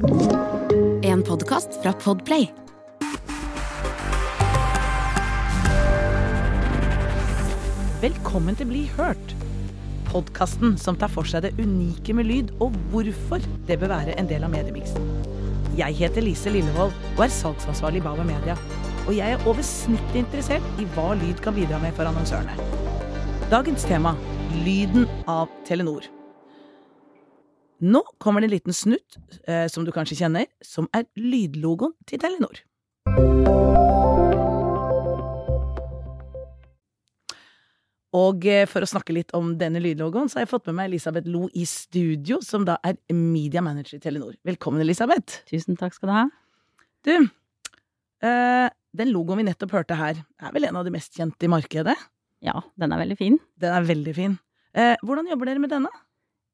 En podkast fra Podplay. Velkommen til Bli hørt. Podkasten som tar for seg det unike med lyd, og hvorfor det bør være en del av mediemiksen. Jeg heter Lise Lillevold og er salgsansvarlig i Bauer Media. Og jeg er over snittet interessert i hva lyd kan bidra med for annonsørene. Dagens tema lyden av Telenor. Nå kommer det en liten snutt, eh, som du kanskje kjenner, som er lydlogoen til Telenor. Og eh, for å snakke litt om denne lydlogoen, så har jeg fått med meg Elisabeth Lo i studio, som da er media manager i Telenor. Velkommen, Elisabeth. Tusen takk skal du ha. Du, øh, den logoen vi nettopp hørte her, er vel en av de mest kjente i markedet? Ja, den er veldig fin. Den er veldig fin. Eh, hvordan jobber dere med denne?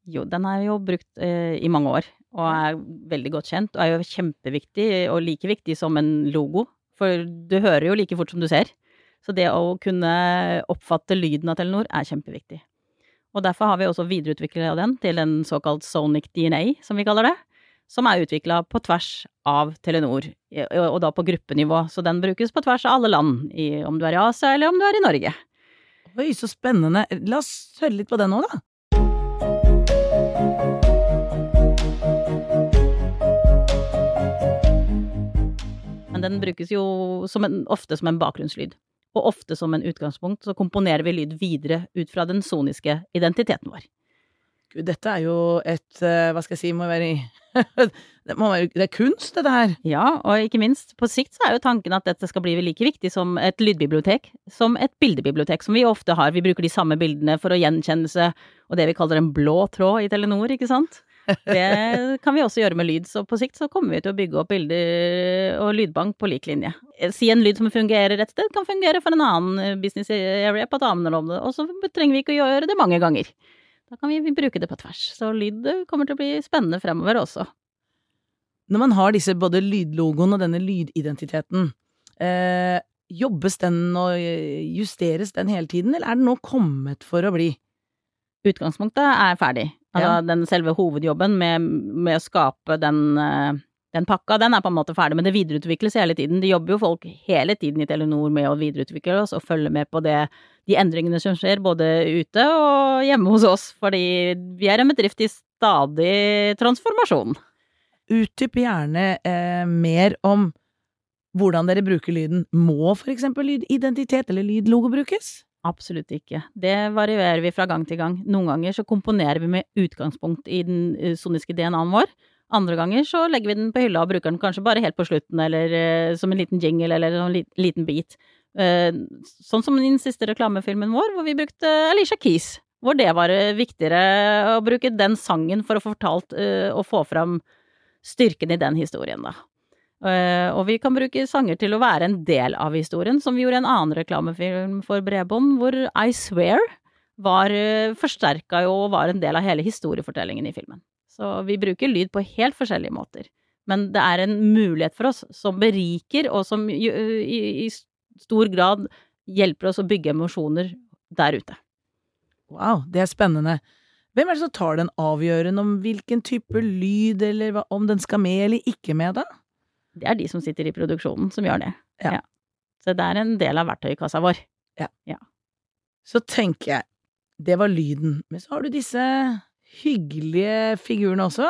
Jo, den er jo brukt eh, i mange år, og er veldig godt kjent, og er jo kjempeviktig, og like viktig som en logo. For du hører jo like fort som du ser. Så det å kunne oppfatte lyden av Telenor er kjempeviktig. Og derfor har vi også videreutvikla den til en såkalt Sonic DNA, som vi kaller det. Som er utvikla på tvers av Telenor, og da på gruppenivå. Så den brukes på tvers av alle land, i, om du er i Asia eller om du er i Norge. Oi, så spennende. La oss høre litt på den nå, da. Men den brukes jo som en, ofte som en bakgrunnslyd. Og ofte som en utgangspunkt så komponerer vi lyd videre ut fra den soniske identiteten vår. Gud, dette er jo et eh, Hva skal jeg si, må være det, må være, det er kunst, dette her. Ja, og ikke minst, på sikt så er jo tanken at dette skal bli like viktig som et lydbibliotek, som et bildebibliotek, som vi ofte har. Vi bruker de samme bildene for å gjenkjennelse og det vi kaller en blå tråd i Telenor, ikke sant? Det kan vi også gjøre med lyd, så på sikt så kommer vi til å bygge opp bilder og lydbank på lik linje. Si en lyd som fungerer et sted, kan fungere for en annen business area på et annet område, og så trenger vi ikke å gjøre det mange ganger. Da kan vi, bruke det på tvers. Så lyd kommer til å bli spennende fremover også. Når man har disse både lydlogoen og denne lydidentiteten, eh, jobbes den og justeres den hele tiden, eller er den nå kommet for å bli? Utgangspunktet er ferdig. Altså Ja. den selve hovedjobben med, med å skape den, eh, den pakka, den er på en måte ferdig, men det videreutvikles hele tiden. Det jobber jo folk hele tiden i Telenor med å videreutvikle oss og følge med på det, de endringene som skjer både ute og hjemme hos oss, fordi vi er en bedrift i stadig transformasjon. Utdyp gjerne eh, mer om hvordan dere bruker lyden. Må for eksempel lydidentitet eller lydlogo brukes? Absolutt ikke. Det varierer vi fra gang til gang. Noen ganger så komponerer vi med utgangspunkt i den eh, soniske DNA-en vår. Andre ganger så legger vi den på hylla og bruker den kanskje bare helt på slutten, eller eh, som en liten jingle eller en liten bit. Eh, sånn som den siste reklamefilmen vår, hvor vi brukte Alicia Keys. Hvor det var viktigere å bruke den sangen for å få fortalt og få fram styrken i den historien, da. Eh, og vi kan bruke sanger til å være en del av historien, som vi gjorde i en annen reklamefilm for bredbånd, hvor I Swear var uh, forsterka jo og var en del av hele historiefortellingen i filmen. Så vi bruker lyd på helt forskjellige måter. Men det er en mulighet for oss som beriker, og som i, i stor grad hjelper oss å bygge emosjoner der ute. Wow, det er spennende. Hvem er det som tar den avgjørende om hvilken type lyd, eller om den skal med eller ikke med, da? Det er de som sitter i produksjonen som gjør det. Ja. Så det er en del av verktøykassa vår. Så tenker jeg, det var lyden. Men så har du disse hyggelige figurene også.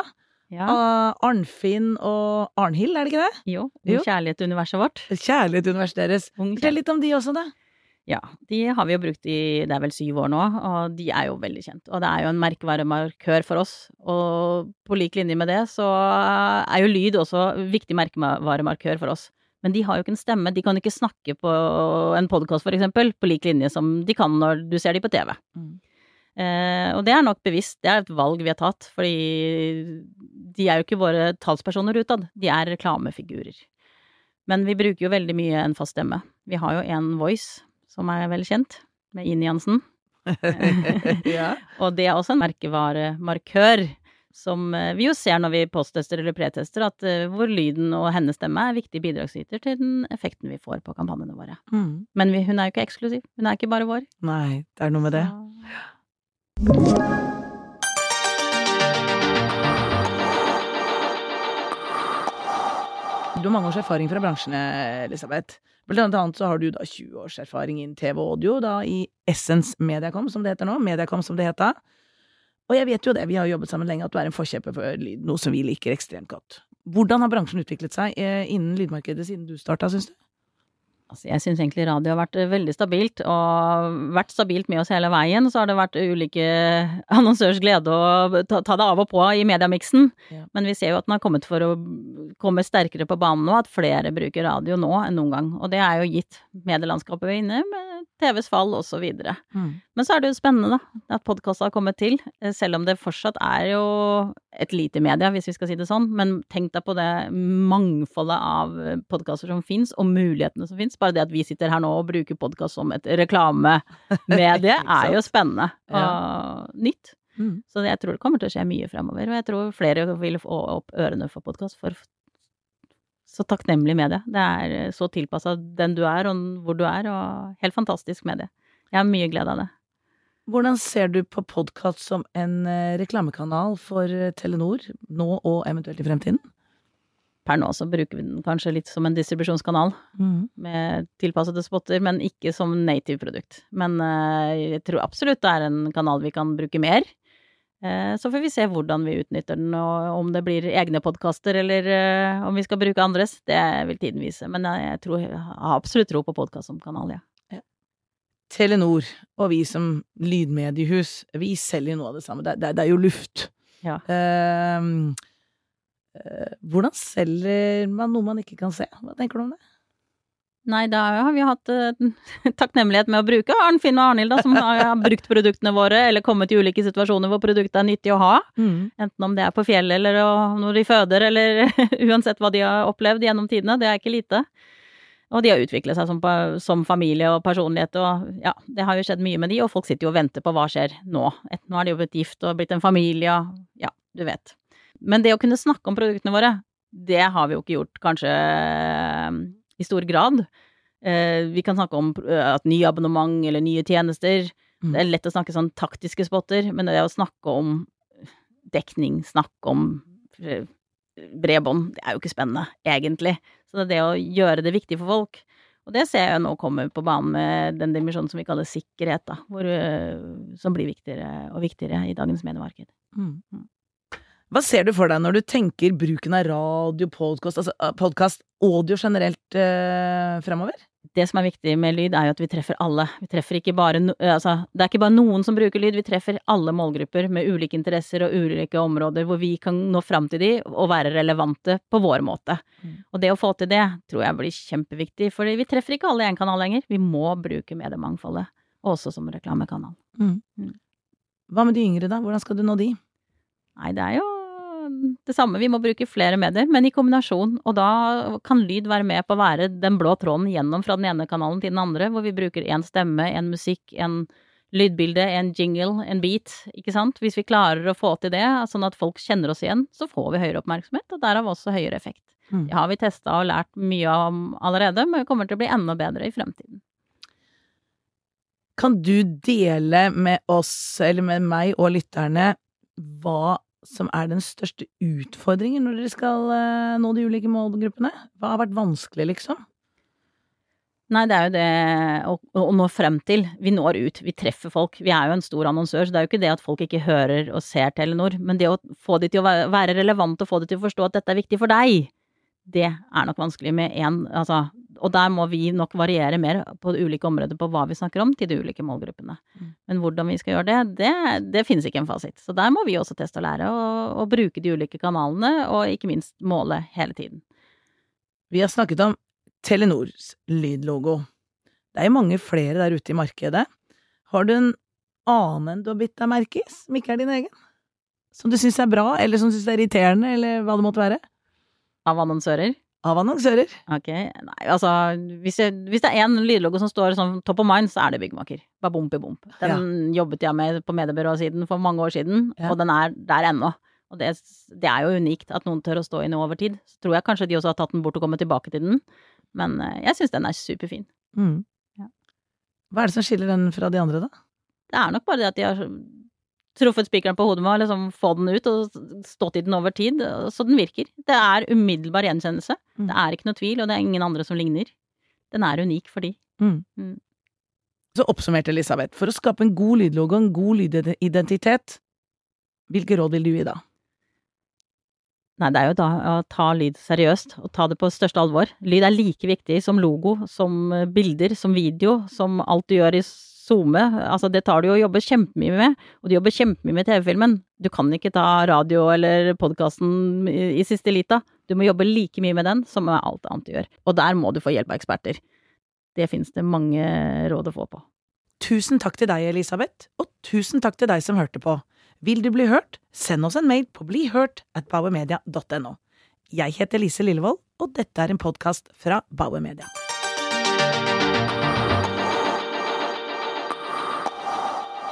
Ja. Ah, Arnfinn og Arnhild, er det ikke det? Jo, Ung kjærlighet-universet vårt. Kjærlighet-universet deres. Fortell litt om de også, da. Ja, de har vi jo brukt i det er vel syv år nå, og de er jo veldig kjent. Og det er jo en merkevaremarkør for oss. Og på lik linje med det så er jo lyd også viktig merkevaremarkør for oss. Men de har jo ikke en stemme, de kan ikke snakke på en podkast for eksempel, på lik linje som de kan når du ser de på TV. Mm. Eh, og det er nok bevisst, det er et valg vi har tatt, fordi de er jo ikke våre talspersoner utad, de er reklamefigurer. Men vi bruker jo veldig mye en fast stemme. Vi har jo en voice som er vel kjent, med Ine Jansen. ja. Og det er også en merkevaremarkør som eh, vi jo ser når vi posttester eller pretester, at eh, hvor lyden og hennes stemme er viktig bidragsyter til den effekten vi får på kampanjene våre. Mm. Men vi, hun er jo ikke eksklusiv, hun er ikke bare vår. Nei, det er noe med det. Du har mange års erfaring fra bransjene, Elisabeth. Blant annet så har du da 20 års erfaring innen TV og audio, da i Essence Mediacom, som det heter nå. Mediacom, som det heter. Og jeg vet jo det, vi har jobbet sammen lenge, at du er en forkjemper for lyd, noe som vi liker ekstremt godt. Hvordan har bransjen utviklet seg eh, innen lydmarkedet siden du starta, syns du? Altså, jeg syns egentlig radio har vært eh, veldig stabilt, og vært stabilt med oss hele veien. Så har det vært ulike annonsørs glede å ta, ta det av og på i mediamiksen. Ja. Men vi ser jo at den har kommet for å komme sterkere på banen nå, at flere bruker radio nå enn noen gang. Og det er jo gitt medielandskapet vi er inne med TVs fall videre. Mm. Men så er det jo spennende, da, at podkast har kommet til. eh, Selv om det fortsatt er jo et lite media, hvis vi skal si det sånn. Men tenk deg på det mangfoldet av podkaster som fins, og mulighetene som fins. Bare det at vi sitter her nå og bruker podkast som et reklamemedie, er jo spennende og nytt. Mm. Så jeg tror det kommer til å skje mye fremover. Og jeg tror flere vil få opp ørene for podkast. For så takknemlig medie. Det er eh, så tilpassa den du er, og hvor du er, og helt fantastisk medie. Jeg har mye glede av det. Hvordan ser du på podkast som en eh, reklamekanal for eh, Telenor, nå og eventuelt i fremtiden? Per nå så bruker vi den kanskje litt som en distribusjonskanal, Mm. med tilpassede spotter, men ikke som native produkt. Men jeg tror absolutt det er en kanal vi kan bruke mer. Eh, Så får vi se hvordan vi utnytter den, og om det blir egne podkaster, eller eh, om vi skal bruke andres. Det vil tiden vise. Men jeg, jeg, tror, jeg har absolutt tro på podkast som kanal, ja. Telenor og vi som lydmediehus, vi selger noe av det samme. Det, det, det er jo luft. Ja. Ehm, eh, hvordan selger man noe man ikke kan se? Hva tenker du om det? Nei, da har vi hatt uh, takknemlighet med å bruke Arnfinn og Arnhild, da, som har, har brukt produktene våre, eller kommet i ulike situasjoner hvor produktet er nyttig å ha. Enten om det er på fjellet, eller når de føder, eller uansett hva de har opplevd gjennom tidene. Det er ikke lite. Og de har utviklet seg som, som familie og personlighet, og ja, det har jo skjedd mye med de, og folk sitter jo og venter på hva skjer nå. Et, nå er de jo blitt gift og blitt en familie, ja, du vet. Men det å kunne snakke om produktene våre, det har vi jo ikke gjort kanskje eh, i stor grad. Eh, Vi kan snakke om eh, at nye abonnement eller nye tjenester. Mm. Det er lett å snakke sånn taktiske spotter, men det å snakke om dekning, snakke om eh, bredbånd, det er jo ikke spennende, egentlig. Så det er det å gjøre det viktig for folk. Og det ser jeg nå komme på banen med den dimensjonen som vi kaller sikkerhet, da, hvor, som blir viktigere og viktigere i dagens mediemarked. Mm. Hva ser du for deg når du tenker bruken av radio, podkast, altså eh, podkast, audio generelt eh, fremover? det som er viktig med lyd, er jo at vi treffer alle. Vi treffer ikke bare no, altså, Det er ikke bare noen som bruker lyd, vi treffer alle målgrupper med ulike interesser og ulike områder hvor vi kan nå fram til de og være relevante på vår måte. Mm. Og det å få til det tror jeg blir kjempeviktig, for vi treffer ikke alle i én kanal lenger. Vi må bruke mediemangfoldet, også som reklamekanal. Hva med de yngre, da? Hvordan skal du nå de? Nei, det er jo det samme. Vi må bruke flere medier, men i kombinasjon. Og da kan lyd være med på å være den blå tråden gjennom fra den ene kanalen til den andre, hvor vi bruker én stemme, en musikk, en lydbilde, en jingle, en beat, ikke sant. Hvis vi klarer å få til det, sånn at folk kjenner oss igjen, så får vi høyere oppmerksomhet, og derav også høyere effekt. Mm. Det har vi testa og lært mye om allerede, men vi kommer til å bli enda bedre i fremtiden. Kan du dele med oss, eller med meg og lytterne, hva som er den største utfordringen når dere skal eh, nå de ulike målgruppene? Hva har vært vanskelig, liksom? Nei, det er jo det å, å nå frem til. Vi når ut, vi treffer folk. Vi er jo en stor annonsør, så det er jo ikke det at folk ikke hører og ser Telenor, men det å få de til å være- relevante og få de til å forstå at dette er viktig for deg, det er nok vanskelig med én, altså Og der må vi nok variere mer på ulike områder på hva vi snakker om til de ulike målgruppene. Mm. Men hvordan vi skal gjøre det, det, det finnes ikke en fasit. Så der må vi også teste og lære, og, og bruke de ulike kanalene, og ikke minst måle hele tiden. Vi har snakket om Telenors lydlogo. Det er jo mange flere der ute i markedet. Har du en annen du har bitt deg merke i, som ikke er din egen? Som du syns er bra, eller som du syns er irriterende, eller hva det måtte være? Av annonsører. Av annonsører. Ok, nei, altså hvis, jeg, hvis det er én lydlogo som står sånn top of mind, så er det Byggmaker. Babompi-bomp. Den jobbet jeg med på mediebyråsiden for mange år siden, Ja. og den er der ennå. Og det, det er jo unikt at noen tør å stå i noe over tid. Så tror jeg kanskje de også har tatt den bort og kommet tilbake til den, men eh, jeg syns den er superfin. Mm. Ja. Hva er det som skiller den fra de andre, da? Det er nok bare det at de har truffet spikeren på hodet med liksom få den ut og stått i den over tid, så den virker. Det er umiddelbar gjenkjennelse. Mm. Det er ikke noe tvil, og det er ingen andre som ligner. Den er unik for de. Mm. Mm. Så oppsummerte Elisabeth, for å skape en god lydlogo og en god lydidentitet, hvilke råd vil du gi da? Nei, det er jo da å ta lyd seriøst, og ta det på største alvor. Lyd er like viktig som logo, som eh, bilder, som video, som alt du gjør i SoMe. Altså, det tar du jo jobber kjempemye med, og du jobber kjempemye med TV-filmen. Du kan ikke ta radio eller podkasten i, i siste lita. Du må jobbe like mye med den som med alt annet du gjør. Og der må du få hjelp av eksperter. Det finnes det mange råd å få på. Tusen takk til deg, Elisabeth, og tusen takk til deg som hørte på. Vil du bli hørt, send oss en mail på blihørt at bauermedia.no. Jeg heter Lise Lillevold, og dette er en podkast fra Bauer Media.